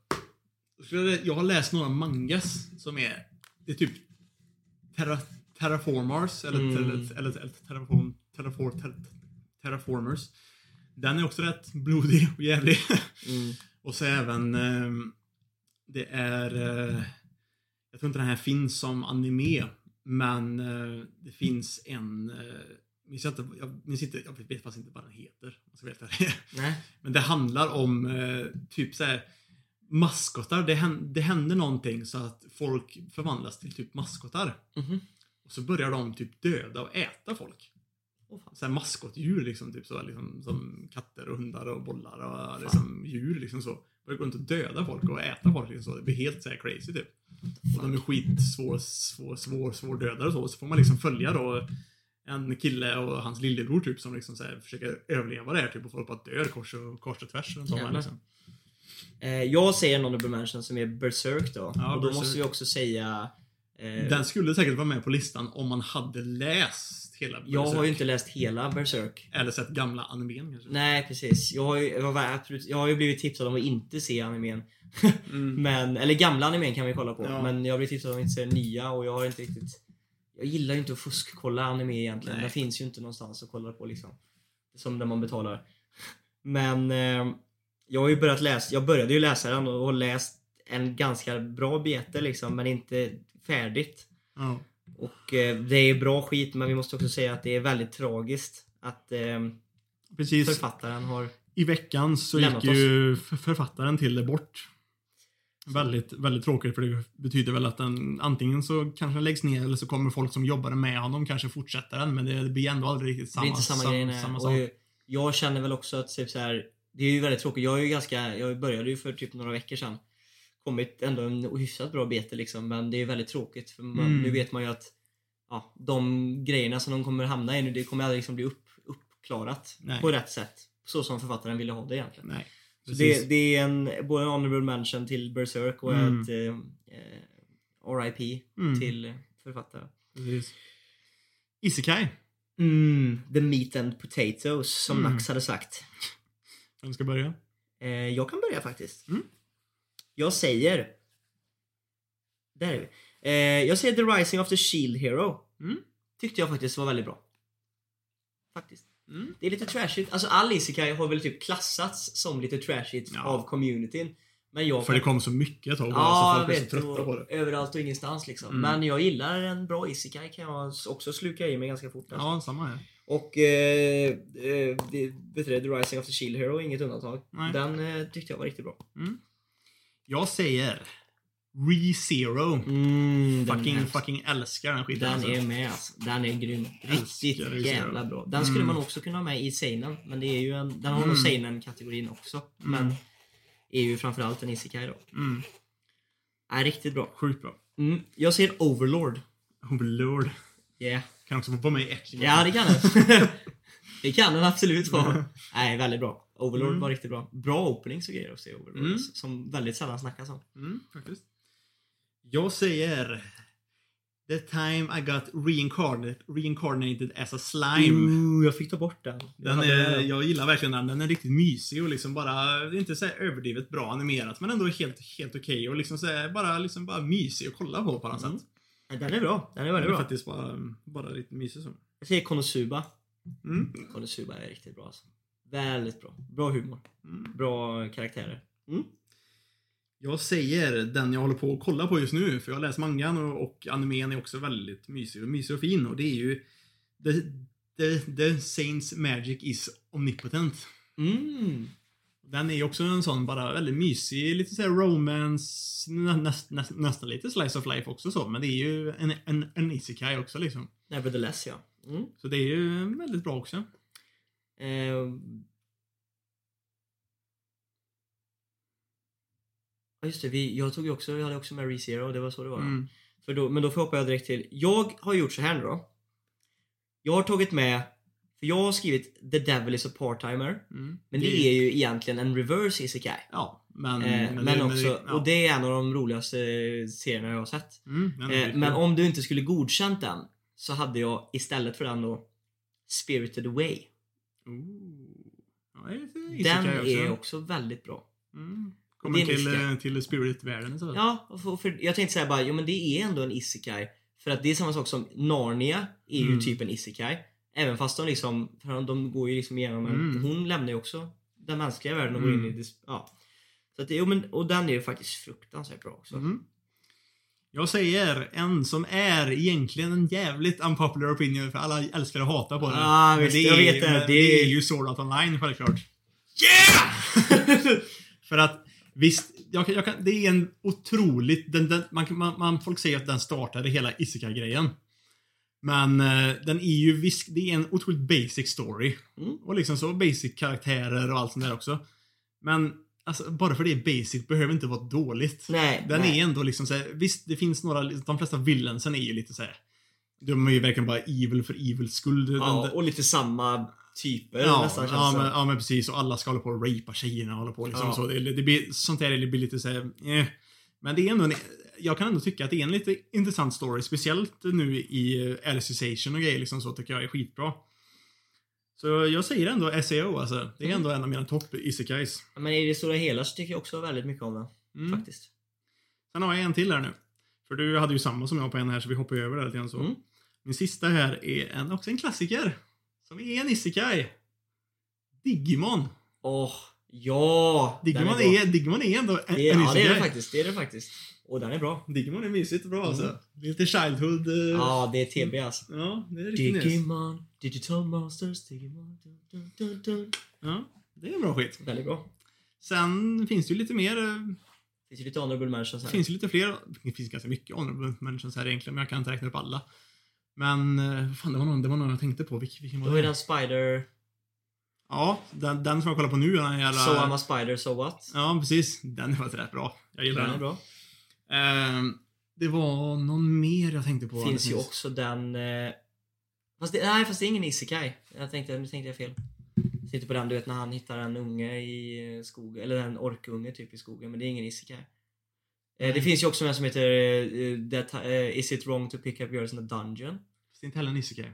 Jag har läst några mangas som är, det är typ terra, terraformars eller, Mm. eller, eller, eller terraform, terrafor, ter, terraformers. Den är också rätt blodig och jävlig. Mm. och så även eh, det är eh, jag tror inte den här finns som anime men eh, det finns en eh, minns jag, inte, jag minns inte, jag vet faktiskt inte vad den heter. jag ska helt ärlig. Nej. Men det handlar om eh, typ så här maskotar. Det händer, det händer någonting så att folk förvandlas till typ maskotar. Mhm. Och så börjar de typ döda och äta folk. Åh, fan. Så här maskotdjur liksom, typ så, liksom, som katter och hundar och bollar och liksom, djur liksom så. Börjar gå runt och döda folk och äta folk liksom så. Det blir helt så här crazy typ. Och de är skitsvår, svår, svår, svår dödare och så. Så får man liksom följa då en kille och hans lillebror typ som liksom så här, försöker överleva det här typ och folk bara dör kors och, kors och tvärs runt om här, liksom. Eh, jag säger en honorable mention som är Berserk då. Ja, och då Berserk. måste vi också säga... Eh, Den skulle säkert vara med på listan om man hade läst hela jag har ju Berserk. inte läst hela Berserk. Eller sett gamla animen kanske. Nej precis. Jag har ju, jag var absolut, jag har ju blivit tipsad om att inte se animen. Mm. Men, eller gamla animen kan vi kolla på. Ja. Men jag har blivit tipsad om att inte se nya och jag har inte riktigt... Jag gillar ju inte att fuskkolla anime egentligen. Nej. Det finns ju inte någonstans att kolla på liksom. Som där man betalar. Men eh, jag har ju börjat läsa, jag började ju läsa den och har läst en ganska bra bete liksom men inte färdigt. Ja. Och eh, det är bra skit men vi måste också säga att det är väldigt tragiskt att eh, Precis. författaren har... I veckan så Lämnat gick ju f- författaren till det bort. Väldigt, väldigt tråkigt för det betyder väl att den antingen så kanske den läggs ner eller så kommer folk som jobbade med honom kanske fortsätta den men det blir ändå aldrig riktigt det samma, är inte samma sam- grej nej. samma och sak. jag, jag känner väl också att typ så här, det är ju väldigt tråkigt. Jag är ju ganska, jag började ju för typ några veckor sedan. Kommit ändå en hyfsat bra bete liksom men det är väldigt tråkigt för man, Mm. nu vet man ju att ja, de grejerna som de kommer hamna i nu det kommer aldrig liksom bli upp, uppklarat Nej. på rätt sätt. Så som författaren ville ha det egentligen. Nej. Så det, det är en, både en honorable mention till Berserk och Mm. ett eh, eh, RIP Mm. till författaren. Precis. Isekai. Mm, the meat and potatoes som Mm. Nax hade sagt. Vem ska börja? Eh, jag kan börja faktiskt. Mm. Jag säger... Där är vi. Eh, jag säger The Rising of the Shield Hero. Mm. Tyckte jag faktiskt var väldigt bra. Faktiskt. Mm. Det är lite trashigt. Alltså all Isekai har väl typ klassats som lite trashigt Ja. av communityn. Men jag För det kom så mycket ett tag bara, Ja, så folk är så trötta på Och det. överallt och ingenstans liksom. Mm. Men jag gillar en bra Isekai kan jag också sluka i mig ganska fort. Alltså. Ja, samma här. Och eh, eh, The Rising of the Shield Hero inget undantag. Nej. Den eh, tyckte jag var riktigt bra. Jag säger ReZero. Mm, Fucking, är, fucking älskar den skiten. den alltså. är med alltså. Den är grym. Älskar Riktigt ReZero. jävla bra. Den skulle Mm. man också kunna ha med i Seinen. Men det är ju en, den har Mm. nog Seinen-kategorin också. Men är ju framförallt en Isekai då. Mm. Är riktigt bra. Sjukt bra. Mm. Jag ser Overlord. Overlord. Yeah. Kan också vara med i Etching. Ja, det kan den. det kan den absolut vara. Nej, väldigt bra. Overlord Mm. var riktigt bra. Bra openings och grejer också i Overlord. Mm. Som väldigt sällan snackas om. Mm, faktiskt. Jag säger The time I got reincarnated, reincarnated as a slime. Ooh, jag fick ta bort den. Den Jag är, den. jag gillar verkligen den. Den är riktigt mysig och liksom bara, inte så överdrivet bra animerat men ändå helt, helt okej och liksom så bara, liksom bara mysig att kolla på på något Mm. sätt. Den är bra. Den är Den väldigt är bra. faktiskt bara, bara lite mysig så. Jag säger Konosuba. Mm. Konosuba är riktigt bra alltså. Väldigt bra. Bra humor. Mm. Bra karaktärer. Mm. Jag säger den jag håller på att kolla på just nu, för jag läst mangan och, och animen är också väldigt mysig och, mysig och fin och det är ju The, the, the Saints Magic is Omnipotent. Mm. Den är ju också en sån bara väldigt mysig, lite såhär romance, nä, näst, näst, nästan lite slice of life också så, men det är ju en, en, en isekai också liksom. Nevertheless ja. Mm. Så det är ju väldigt bra också. Eh, Ja just det, vi, jag tog ju också, jag hade också med ReZero, det var så det var. Mm. För då, men då får jag hoppa direkt till, jag har gjort så här nu då. Jag har tagit med, för jag har skrivit The Devil is a part-timer. Mm. Men det är ju egentligen en reverse isekai. Ja, men... Eh, men det- också, det- ja. och det är en av de roligaste serierna jag har sett. Mm, Eh, men om du inte skulle godkänt den så hade jag istället för den då Spirited Away. Ja, Den är också. väldigt bra. Mm. Kommer till, eh, till spirit-världen så. Ja, för, för jag tänkte säga bara, jo men det är ändå en isekai. För att det är samma sak som Narnia är ju Mm. typ en isekai. Även fast de liksom, för de går ju liksom igenom en, Mm. hon lämnar ju också den mänskliga världen och går in i Mm. ja. Så att jo, men, och den är ju faktiskt fruktansvärt bra också. Mm. Jag säger en som är egentligen en jävligt unpopular opinion för alla älskar att hata på den. Ah, Men visst, det jag är, vet det. Det det är- ju Sword Art Online självklart. Yeah! för att visst, jag, jag det är en otroligt... Den, den, man, man, man, folk säger att den startade hela Isekai-grejen. Men eh, den är ju visst, det är en otroligt basic story. Mm. Och liksom så basic karaktärer och allt sånt där också. Men alltså, bara för det är basic behöver inte vara dåligt. Nej. Den nej. är ändå liksom såhär, visst det finns några, de flesta villensen är ju lite såhär. De är ju verkligen bara evil för evil skull. Ja, och lite samma typer Ja, nästan ja, men, ja men precis. Och alla ska hålla på och rapea tjejerna och hålla på liksom Ja. så. Det, det blir, sånt där det blir lite såhär, eh. Men det är ändå en, jag kan ändå tycka att det är en lite intressant story. Speciellt nu i eh, Alicization och grejer liksom så tycker jag är skitbra. Så jag säger ändå SEO alltså. Det är Mm. ändå en av mina topp isekais. Men i det stora hela så tycker jag också väldigt mycket om den. Mm. Faktiskt. Sen har jag en till här nu. För du hade ju samma som jag på en här så vi hoppar över det lite grann så. Mm. Min sista här är en, också en klassiker. Som är en isekai. Digimon. Åh, ja! Digimon bra. är, Digimon är ändå en, Det, en ja, det är det faktiskt. Det är det faktiskt. Och den är bra. Digimon är mysigt och bra alltså. Mm. Det är lite Childhood. eh, Ja, det är TB alltså. ja, det är riktigt nice. Digimon, Digital Monsters, Digimon. Dun, dun, dun. Ja, det är bra skit. Väldigt bra. Sen finns det ju lite mer. eh, Det finns ju lite honorable mentions Det här. finns ju lite fler. Det finns ganska mycket honorable mentions här egentligen, men jag kan inte räkna upp alla. Men, eh, fan det var någon, det var någon jag tänkte på. Vilken, vilken Då var är det? den Spider... Ja, den, den som jag kollar på nu, den jävla... So I'm a spider, so what? Ja, precis. Den är faktiskt rätt bra. Jag gillar Den är den. bra. Ehm, det var någon mer jag tänkte på. finns Det ju också den... Eh, fast det, nej, fast det är ingen isekai. Jag tänkte, nu tänkte jag fel. Jag tänkte på den, du vet när han hittar en unge i eh, skogen, eller en orkunge typ i skogen, men det är ingen isekai. Eh, det finns ju också en som heter that, Is it wrong to pick up yours in a dungeon? Det är inte heller en isekai.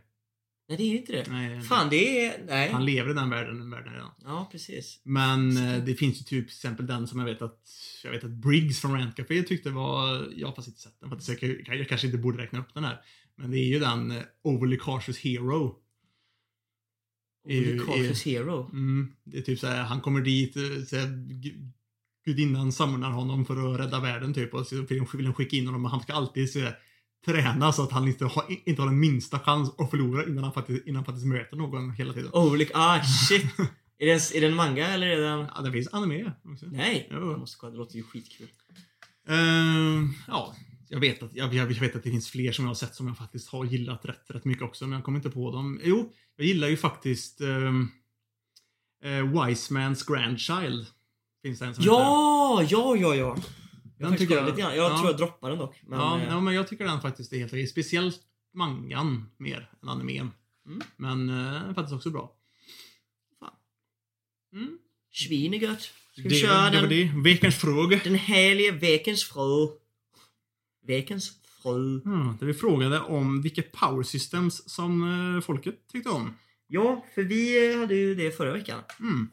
Nej, det är inte det. Nej. Fan, det är... Nej. Han lever i den världen, den världen redan. Ja, precis. Men eh, det finns ju typ till exempel den som jag vet att jag vet att Briggs från Rant Café tyckte var, jag har faktiskt inte sett den för att jag, jag, kanske inte borde räkna upp den här. Men det är ju den eh, Overly Cautious Hero. ju- Only Cautious Hero. Mm, det är typ såhär, han kommer dit, eh, gu- gudinnan samlar honom för att rädda världen typ och så vill hon- skicka in honom men han ska alltid såhär, träna så att han inte har, inte har den minsta chans att förlora innan han faktiskt, innan han faktiskt möter någon hela tiden. Oh, look, ah shit! är, det är det en manga eller är det en... Ja, det finns anime också. Nej! Jo. Jag måste kolla, det låter ju skitkul. Ehm, ja, jag vet, att, jag, jag vet att det finns fler som jag har sett som jag faktiskt har gillat rätt, rätt mycket också, men jag kommer inte på dem. Jo, jag gillar ju faktiskt um, Wise Man's Grandchild. Finns det en som heter. Ja, ja, ja, ja! Jag, tycker jag, lite grann. jag ja. tror jag droppar den dock. Men, ja, eh, ja, men jag tycker den faktiskt är helt okej. Speciellt mangan mer än animen. Mm. Men uh, den är faktiskt också bra. Fan. Mm. Svin är gött. Ska vi Det, köra det den, det. Veckans fråga. den härliga Vekens frö? Vekens frö. Mm, där vi frågade om vilka power systems som eh, folket tyckte om. Ja, för vi eh, hade ju det förra veckan. Mm.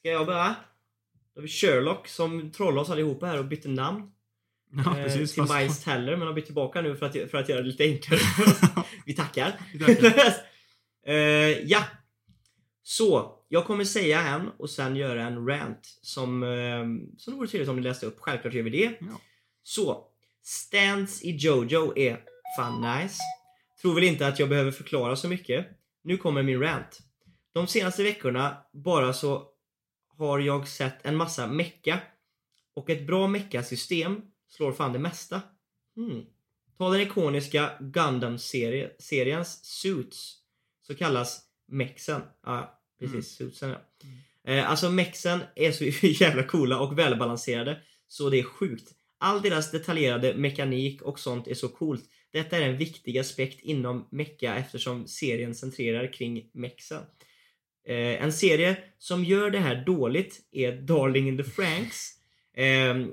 Ska jag börja? Då har vi Sherlock som trollade oss allihopa här och bytte namn. Ja, eh, precis. till fast- Miles Teller men har bytt tillbaka nu för att, för att göra det lite enklare. vi tackar. Vi tackar. Eh, ja. Så, jag kommer säga en och sen göra en rant som, uh, som det vore trevligt om ni läste upp. Självklart gör vi det. Ja. Så, Stance i Jojo är fan nice. Tror väl inte att jag behöver förklara så mycket. Nu kommer min rant. De senaste veckorna bara så har jag sett en massa mecka och ett bra mecka-system slår fan det mesta. Hmm. Ta den ikoniska Gundam-seriens Suits så kallas mexen. Ja, precis. Mm. Suitsen ja. Eh, alltså mexen är så jävla coola och välbalanserade så det är sjukt. All deras detaljerade mekanik och sånt är så coolt. Detta är en viktig aspekt inom mecha eftersom serien centrerar kring mexen. Eh, en serie som gör det här dåligt är Darling in the Franks. Eh,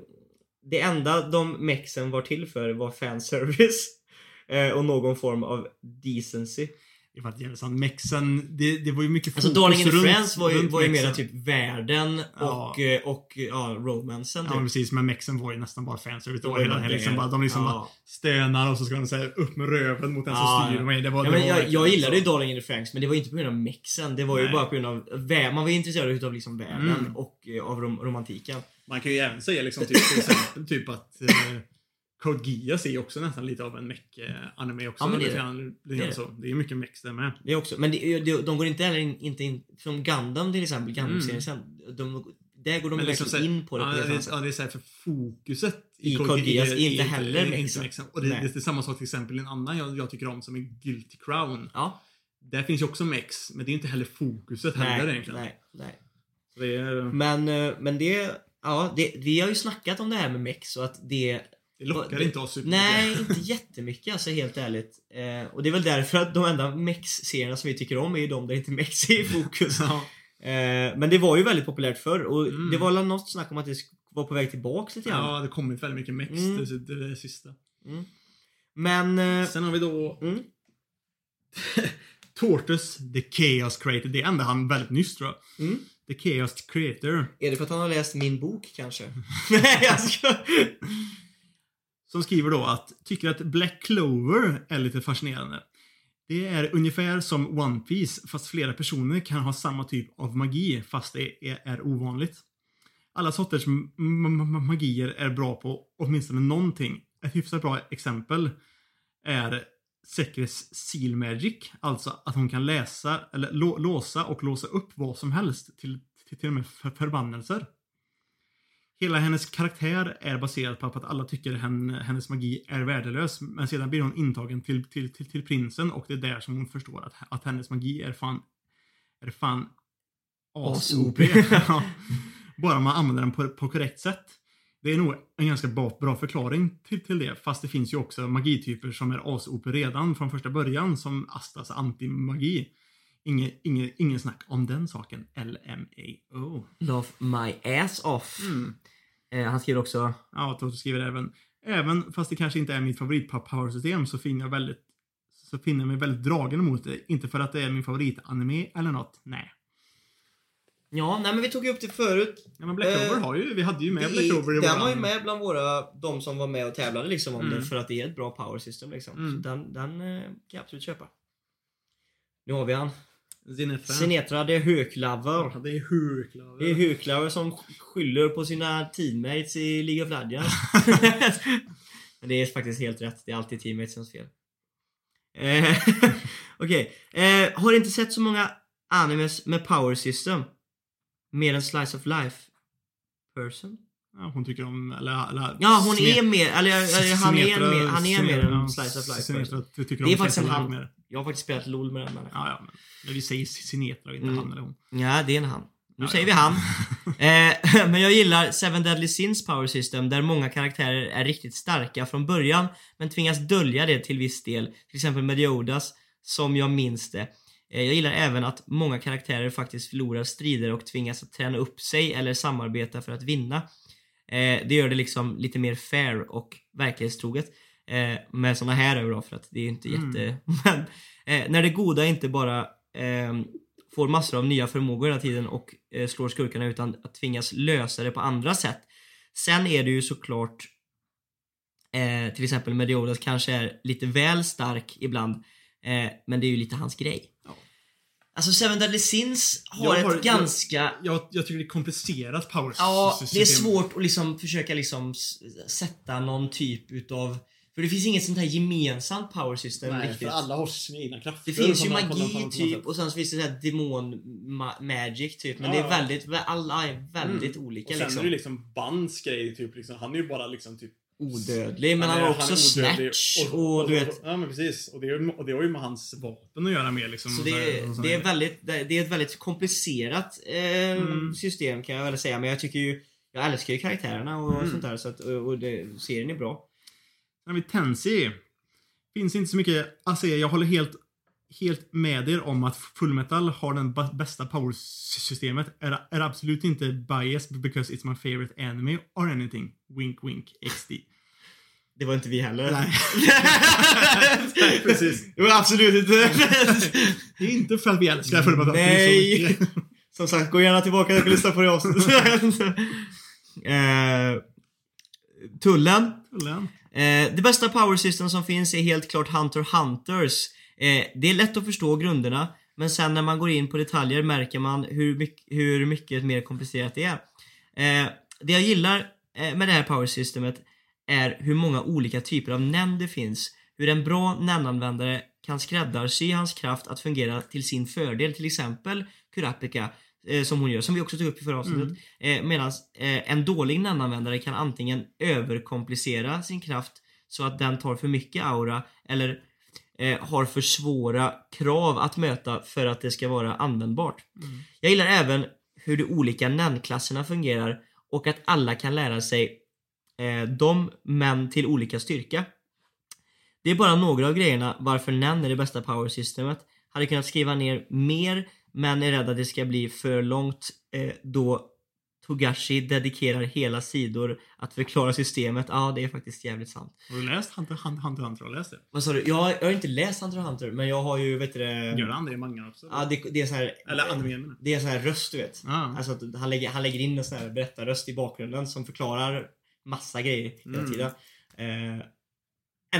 det enda de mexen var till för var fanservice. Eh, och någon form av decency. Var jävligt sant. Mexen, det, det var ju mycket Alltså fokus Darling in Friends var ju, var ju mera typ världen Ja. och, eh, och ja, romansen Ja typ. precis, men mexen var ju nästan bara fanservice. Det var hela det. liksom bara, de liksom bara Ja. stönar och så ska de säga upp med röven mot den som Ja, styr ja. mig. Det var, Ja, det var jag, jag gillade ju. Darling in the Franks men det var inte på grund av mexen. Det var ju Nej. bara på grund av Man var ju intresserad utav liksom världen Mm. och eh, av rom romantiken. Man kan ju även säga liksom typ, till exempel typ att eh, Code Geass är ju också nästan lite av en mech-anime också. Ja, men det är det. är det. så. Det är mycket mex där med. Det också. Men det, de går inte heller in, inte in, som Gundam till exempel, Gundam-serien Mm. De, där går de liksom verkligen här- in på det på ja, helt det, är- ja, det är så här för fokuset I Code Geass är är inte heller är Mexen. Mexen. Och det, det är samma sak till exempel i en annan jag, jag tycker om som är Guilty Crown. Ja, Där finns ju också Mex, men det är inte heller fokuset heller nej, egentligen. nej, nej. Är, Men, eh, men det, ja, det, vi har ju snackat om det här med mex och att det det lockar inte oss supermycket. Nej, inte jättemycket alltså helt ärligt. Eh, och det är väl därför att de enda mex-serierna som vi tycker om är ju de där inte mex är i fokus. Ja. Eh, men det var ju väldigt populärt förr och Mm. det var väl något snack om att det var på väg tillbaks lite grann. ja, det har kommit väldigt mycket Mex Mm. det, det, det sista. Mm. Men... Eh, Sen har vi då mm, Tortus The Chaos Creator. Det ändrade han väldigt nyss tror jag. mm. The Chaos Creator. Är det för att han har läst min bok kanske? Nej, jag ska... Som skriver då att tycker att Black Clover är lite fascinerande. Det är ungefär som One Piece fast flera personer kan ha samma typ av magi fast det är, är ovanligt. Alla sorters magier är bra på åtminstone någonting. Ett hyfsat bra exempel är Sekres Seal Magic. Alltså att hon kan läsa, eller låsa och låsa upp vad som helst till, till, till och med förbannelser. Hela hennes karaktär är baserad på att alla tycker henne, hennes magi är värdelös. Men sedan blir hon intagen till, till, till, till prinsen och det är där som hon förstår att, att hennes magi är fan, är fan as-OP. Ja. Bara man använder den på, på korrekt sätt. Det är nog en ganska bra, bra förklaring till, till det. Fast det finns ju också magityper som är as-OP redan från första början. Som Astas anti-magi. Ingen, ingen, ingen snack om den saken. LMAO. Love my ass off. Mm. Eh, han skriver också... Ja, Toto skriver även. Även fast det kanske inte är mitt favorit powersystem så finner jag väldigt så finner jag mig väldigt dragen mot det. Inte för att det är min favoritanime eller något. Nej. Ja, nej men vi tog ju upp det förut. Ja, men Black Eh, Clover har ju, vi hade ju med Det Black Clover i den var ju med bland våra, de som var med och tävlade liksom om Mm. det för att det är ett bra power system liksom. Mm. Så den, den eh, kan jag absolut köpa. Nu har vi han. Zinetra. Sinetra det är höklaver. Ja, det är Hurklaver. Det är höklaver som skyller på sina teammates i League of Legends. Men det är faktiskt helt rätt. Det är alltid teammatesens fel. Eh, Okej. Eh, har inte sett så många animes med power system. Mer än slice of life. Person? Ja, hon tycker om, eller, eller Ja, hon är mer, eller, eller han är mer, han är mer en slice of life person. Det är faktiskt en han. Jag har faktiskt spelat LOL med den människan. Ja, ja, men, men vi säger Sinetra och inte Mm. han eller hon. Ja, det är en han. Nu Ja, säger vi han. eh, men jag gillar Seven Deadly Sins Power System där många karaktärer är riktigt starka från början men tvingas dölja det till viss del. Till exempel Mediodas, som jag minns det. Eh, jag gillar även att många karaktärer faktiskt förlorar strider och tvingas att träna upp sig eller samarbeta för att vinna. Eh, det gör det liksom lite mer fair och verklighetstroget. Eh, med såna här bra för att det är inte Mm. jätte... Men, eh, när det goda inte bara ehm, får massor av nya förmågor hela tiden och eh, slår skurkarna utan att tvingas lösa det på andra sätt. Sen är det ju såklart eh, till exempel Mediodas kanske är lite väl stark ibland eh, men det är ju lite hans grej. Ja. Alltså Seven Deadly Sins har Jag ett har- jag- ganska Jag, jag tycker det är komplicerat power Ja, system. det är svårt att liksom försöka liksom sätta någon typ utav för det finns inget sånt här gemensamt power system Nej, riktigt. för alla har sina egna krafter. Det finns ju magi typ och sen så finns det så här demon ma- magic typ men Ja, det är väldigt, vä- alla är väldigt olika Och sen liksom. är det liksom Bands grej, typ. Liksom. Han är ju bara liksom typ... Odödlig men han har också odödlig snatch och, du vet. Ja, men precis. Och det, är, och det har ju med hans vapen att göra med liksom. Så och det, är- och så det, är väldigt, det är ett väldigt komplicerat eh, Mm. system kan jag väl säga men jag tycker ju Jag älskar ju karaktärerna och Mm. sånt där så att, och, och det, serien är bra. Sen har vi Tensi. Finns inte så mycket att säga. Jag håller helt, helt med er om att Fullmetal har den bästa power-systemet. Är, är absolut inte biased because it's my favorite anime or anything. Wink wink XD. Det var inte vi heller. Nej. Nej, precis. Det var absolut inte. Det är inte för att vi älskar Fullmetal. Nej. Som sagt, gå gärna tillbaka och lyssna på det avsnittet. eh, tullen. Tullen. Eh, det bästa power system som finns är helt klart Hunter-Hunters. Eh, det är lätt att förstå grunderna, men sen när man går in på detaljer märker man hur mycket, hur mycket mer komplicerat det är. Eh, det jag gillar eh, med det här power systemet är hur många olika typer av nämnd det finns. Hur en bra NEN-användare kan skräddarsy hans kraft att fungera till sin fördel. Till exempel Kurapika eh, som hon gör, som vi också tog upp i förra avsnittet. Eh, Medan eh, en dålig nananvändare kan antingen överkomplicera sin kraft så att den tar för mycket aura eller har för svåra krav att möta för att det ska vara användbart. Mm. Jag gillar även hur de olika NAN-klasserna fungerar och att alla kan lära sig eh, dem, men till olika styrka. Det är bara några av grejerna varför NAN är det bästa power-systemet. Hade kunnat skriva ner mer, men är rädd att det ska bli för långt eh, då Togashi dedikerar hela sidor att förklara systemet. Ja, det är faktiskt jävligt sant. Har du läst Hunter Hunter Hunter? Hunter? Du läst det? Vad sa du? Jag, jag har inte läst Hunter Hunter, men jag har ju, vet du det... Gör det andra i mangan också? Ja, det, det är så här... Eller animen Det är så här röst, du vet. Ja. Alltså att han lägger, han lägger in en sån här berättarröst i bakgrunden som förklarar massa grejer hela Mm. tiden. Eh,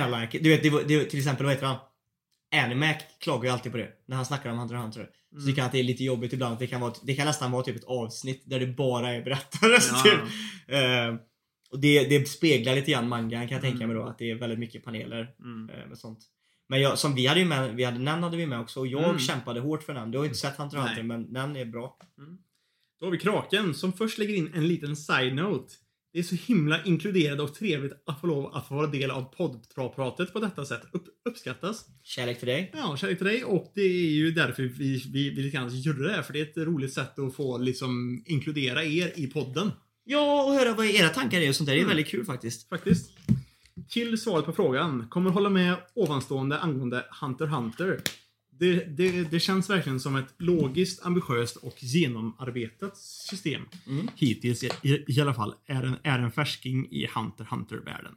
and I like it. Du vet, det, det, till exempel, vad heter han? Animac klagar ju alltid på det när han snackar om Hunter x Hunter. Så Mm. tycker han att det är lite jobbigt ibland. Det kan, vara, det kan nästan vara typ ett avsnitt där det bara är berättarröst. Ja, typ. Eh, och det, det speglar lite grann mangan kan jag tänka Mm. mig då. Att det är väldigt mycket paneler Mm. eh, med sånt. Men jag, som vi hade ju med, vi hade, Nan hade vi med också och jag Mm. kämpade hårt för Nan. Du har ju inte sett Hunter. Hunter men Nan är bra. Då har vi Kraken som först lägger in en liten side-note. Det är så himla inkluderande och trevligt att få lov att få vara del av poddpratet på detta sätt. Upp, uppskattas. Kärlek för dig. Ja, kärlek till dig och det är ju därför vi, vi, vi lite grann gjorde det här. För det är ett roligt sätt att få liksom inkludera er i podden. Ja, och höra vad era tankar är och sånt där. Det är Mm. väldigt kul faktiskt. Faktiskt. Till svaret på frågan. Kommer hålla med ovanstående angående Hunter Hunter. Det, det, det känns verkligen som ett logiskt, ambitiöst och genomarbetat system. Mm. Hittills i, i, alla fall är en, är en färsking i Hunter Hunter-världen.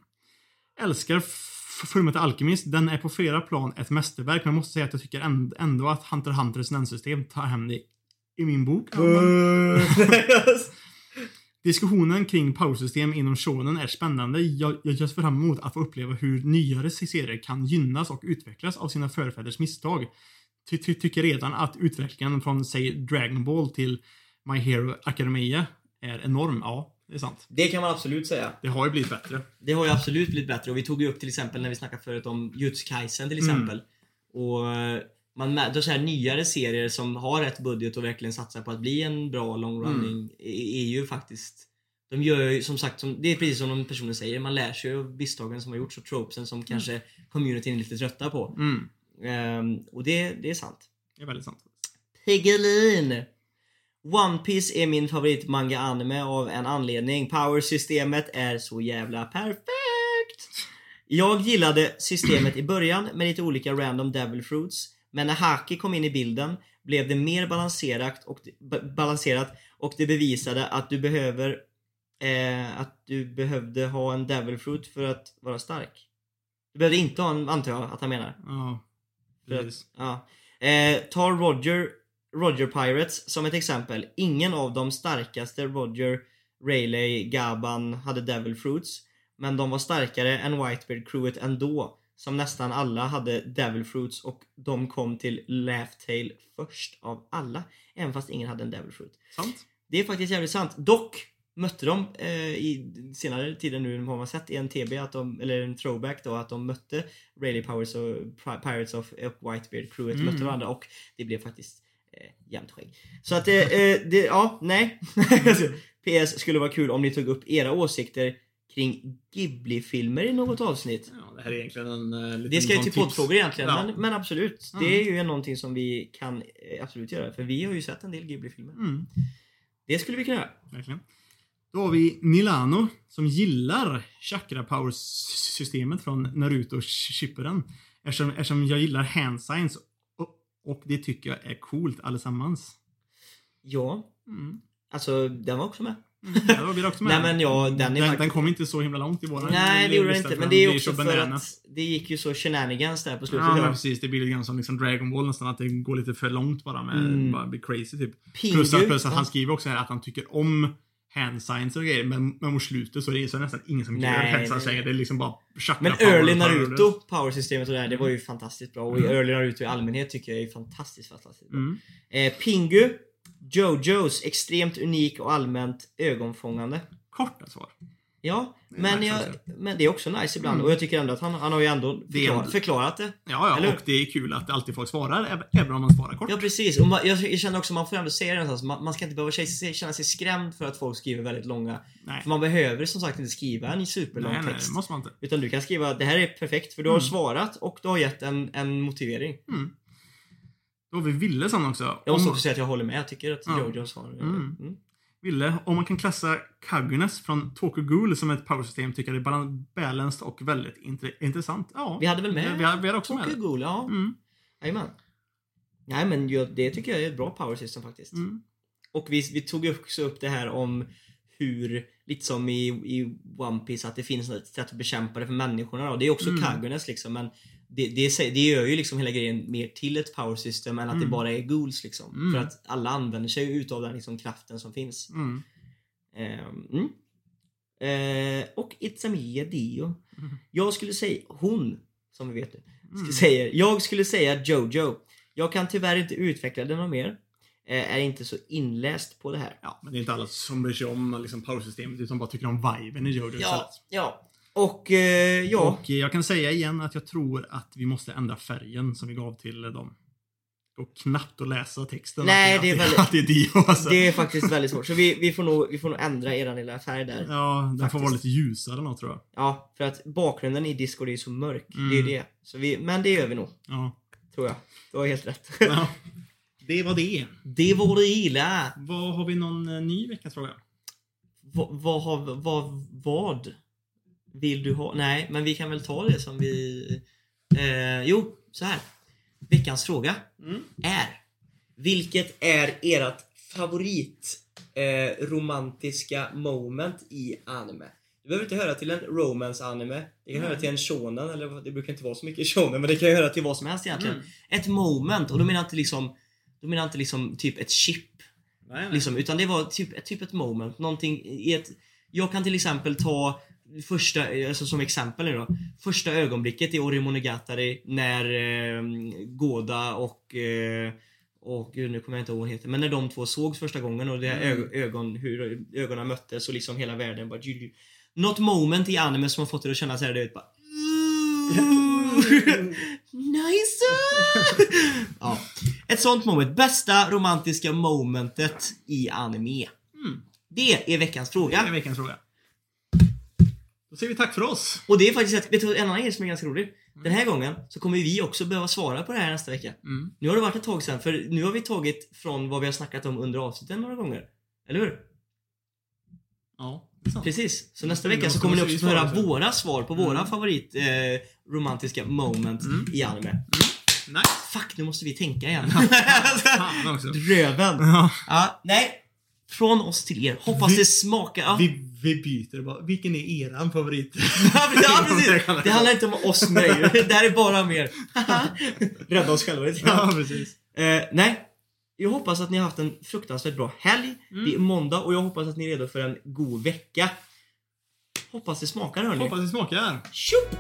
Älskar Fullmetal Alchemist. Den är på flera plan ett mästerverk, men jag måste säga att jag tycker änd- ändå att Hunter Hunters nämnsystem tar hem det i min bok. Ja, men- Diskussionen kring powersystem inom shonen är spännande. Jag, jag ser fram emot att få uppleva hur nyare serier kan gynnas och utvecklas av sina förfäders misstag. Ty, ty, tycker redan att utvecklingen från, säg, Dragon Ball till My Hero Academia är enorm. Ja, det är sant. Det kan man absolut säga. Det har ju blivit bättre. Det har ju absolut blivit bättre och vi tog ju upp till exempel när vi snackade förut om Jutsu Kaisen till Mm. exempel. Och eh, man då så här nyare serier som har rätt budget och verkligen satsar på att bli en bra long Mm. running är, är ju faktiskt de gör ju som sagt, som, det är precis som de personer säger, man lär sig av misstagen som har gjorts och tropesen som kanske communityn är lite trötta på. Mm. Ehm, och det, det är sant. Det är väldigt sant. Piggelin! One Piece är min favorit manga anime av en anledning. Power-systemet är så jävla perfekt! Jag gillade systemet i början med lite olika random devil fruits. Men när Haki kom in i bilden blev det mer balanserat och, ba- balanserat och det bevisade att du behöver eh, att du behövde ha en devil fruit för att vara stark. Du behövde inte ha en, antar jag att han menar. Ja, För att- precis. Ja. Eh, ta Roger, Roger Pirates som ett exempel. Ingen av de starkaste Roger, Rayleigh, Gaban hade Devil Fruits. Men de var starkare än Whitebeard-crewet ändå. Som nästan alla hade Devil Fruits och de kom till Laugh Tale först av alla. Även fast ingen hade en Devil Fruit. Sant. Det är faktiskt jävligt sant. Dock mötte de eh, i senare tider nu har man sett i en TB, att de, eller en throwback då, att de mötte Rayleigh Powers och Pirates of och Whitebeard crewet Mm. mötte varandra och det blev faktiskt eh, jämnt skägg. Så att eh, eh, det, ja, nej. Alltså, PS skulle vara kul om ni tog upp era åsikter kring Ghibli-filmer i något avsnitt. Ja, det här är egentligen en uh, liten Det ska ju sån till poddfrågor egentligen, Ja. men, men absolut. Mm. Det är ju någonting som vi kan eh, absolut göra, för vi har ju sett en del Ghibli-filmer. Mm. Det skulle vi kunna göra. Verkligen. Då har vi Milano som gillar chakra power systemet från Naruto Shippuden. Eftersom, eftersom jag gillar hand signs och, och det tycker jag är coolt allesammans. Ja, Mm. alltså den var också med. Mm. Det också med. Nej men ja, den är den, faktiskt... den kom inte så himla långt i våran Nej det gjorde den inte, men det är också så för att det gick ju så shenanigans där på slutet. Ja, men precis. Det blir lite grann som liksom Dragon Ball nästan, att det går lite för långt bara med, Mm. bara blir crazy typ. Pingu, Plus att, plus att han skriver också här att han tycker om hand signs och grejer, men, men mot slutet så är det så nästan ingen som gör Nej, hand signs längre. Det är liksom bara Men early power, Naruto, powersystemet och det där, det var ju fantastiskt bra. Och Mm. early Naruto i allmänhet tycker jag är fantastiskt, fantastiskt bra. Mm. Eh, Pingu, Jojos, extremt unik och allmänt ögonfångande. Korta svar. Ja, Det men, jag, men det är också nice ibland Mm. och jag tycker ändå att han, han har ju ändå Det är förklar, ändå- förklarat det. Ja, Eller ja, hur? och det är kul att alltid folk svarar, även- om man svarar kort. Ja precis, och man, jag, jag känner också att man får ändå säga det någonstans. Man, man ska inte behöva känna, sig skrämd för att folk skriver väldigt långa. Nej, För man behöver som sagt inte skriva en superlång nej, nej, text. det måste man inte. Utan du kan skriva det här är perfekt för du har Mm. svarat och du har gett en, en motivering. Mm. Då har vi Ville sen också. Jag måste också säga att jag håller med. Jag tycker att Ja. Jojo svar... Mm. Mm. Ville, om man kan klassa Kagunes från Tokyo Ghoul som ett powersystem tycker jag det är balan- balanced och väldigt intre- intressant. Ja, Vi hade väl med vi, har, vi har också med Tokyo det. Ghoul, ja. Mm. Jajamän. Nej men det tycker jag är ett bra power system faktiskt. Mm. Och vi, vi tog också upp det här om hur, lite som i, i One Piece att det finns ett sätt att bekämpa det för människorna då. Det är också Mm. Kagunes liksom men det, det, det gör ju liksom hela grejen mer till ett power system än att det Mm. bara är ghouls liksom. Mm. För att alla använder sig utav den liksom kraften som finns. Mm. Mm. Eh, och It's a Mia Dio. Mm. Jag skulle säga, hon, som vi vet nu, Mm. säga, jag skulle säga Jojo. Jag kan tyvärr inte utveckla den mer. Eh, är inte så inläst på det här. Ja, men det är inte alla som bryr sig om liksom, powersystemet utan bara tycker om viben i Jojo istället. Ja, ja. Och eh, ja, Och jag kan säga igen att jag tror att vi måste ändra färgen som vi gav till dem. Och knappt att läsa texten. Nej, att det är väldigt- Att det är Dio alltså. det är faktiskt väldigt svårt. Så vi, vi, får, nog, vi får nog ändra eran lilla färg där. Ja, den får Faktiskt. vara lite ljusare nog tror jag. Ja, för att bakgrunden i Discord är ju så mörk. Mm. Det är ju det. Så vi, men det gör vi nog, Ja. tror jag. Du har helt rätt. ja. Det var det. det var det hela. Vad Har vi någon eh, ny veckans fråga? Va- Vad har, vad, vad vill du ha? Nej, men vi kan väl ta det som vi... Eh, jo, så här. Veckans fråga Mm. är Vilket är ert favorit eh, romantiska moment i anime? Du behöver inte höra till en romance anime. Det kan Nej. höra till en shonen, eller det brukar inte vara så mycket shonen, men det kan höra till vad som helst egentligen. Mm. Ett moment, och då menar jag inte liksom då menar jag inte liksom typ ett chip Nej, nej. Liksom, utan det var typ, typ ett moment. Någonting i ett... Jag kan till exempel ta första, alltså som exempel nu då. Första ögonblicket i Orimonogatari när eh, Goda och eh, och nu kommer jag inte ihåg vad hon heter. Men när de två sågs första gången och det här Mm. ög- ögon, hur ögonen möttes och liksom hela världen bara... Något moment i anime som har fått er att känna såhär, du vet bara... nice! ja. Ett sånt moment. Bästa romantiska momentet i anime. Mm. Det är veckans Det fråga. är veckans fråga. Då säger vi tack för oss. Och det är faktiskt ett, vet du, en annan grej som är ganska rolig. Den här gången så kommer vi också behöva svara på det här nästa vecka. Mm. Nu har det varit ett tag sedan, för nu har vi tagit från vad vi har snackat om under avsnitten några gånger. Eller hur? Ja, sant. Precis. Så nästa Det vecka så måste- kommer ni också få höra våra svar på våra Mm. favorit eh, romantiska moment Mm. i anime. Nice. Fuck, nu måste vi tänka igen. Röven. Ja. Ja, nej. Från oss till er. Hoppas Vi- det smakar. Vi, vi byter bara. Vilken är eran favorit? ja, precis. Det handlar inte om oss dig. Det här är bara mer. Rädda oss själva lite ja, precis. Eh, nej. Jag hoppas att ni har haft en fruktansvärt bra helg. Mm. Det är måndag och jag hoppas att ni är redo för en god vecka. Hoppas det smakar hörni. Hoppas det smakar. Tjopp!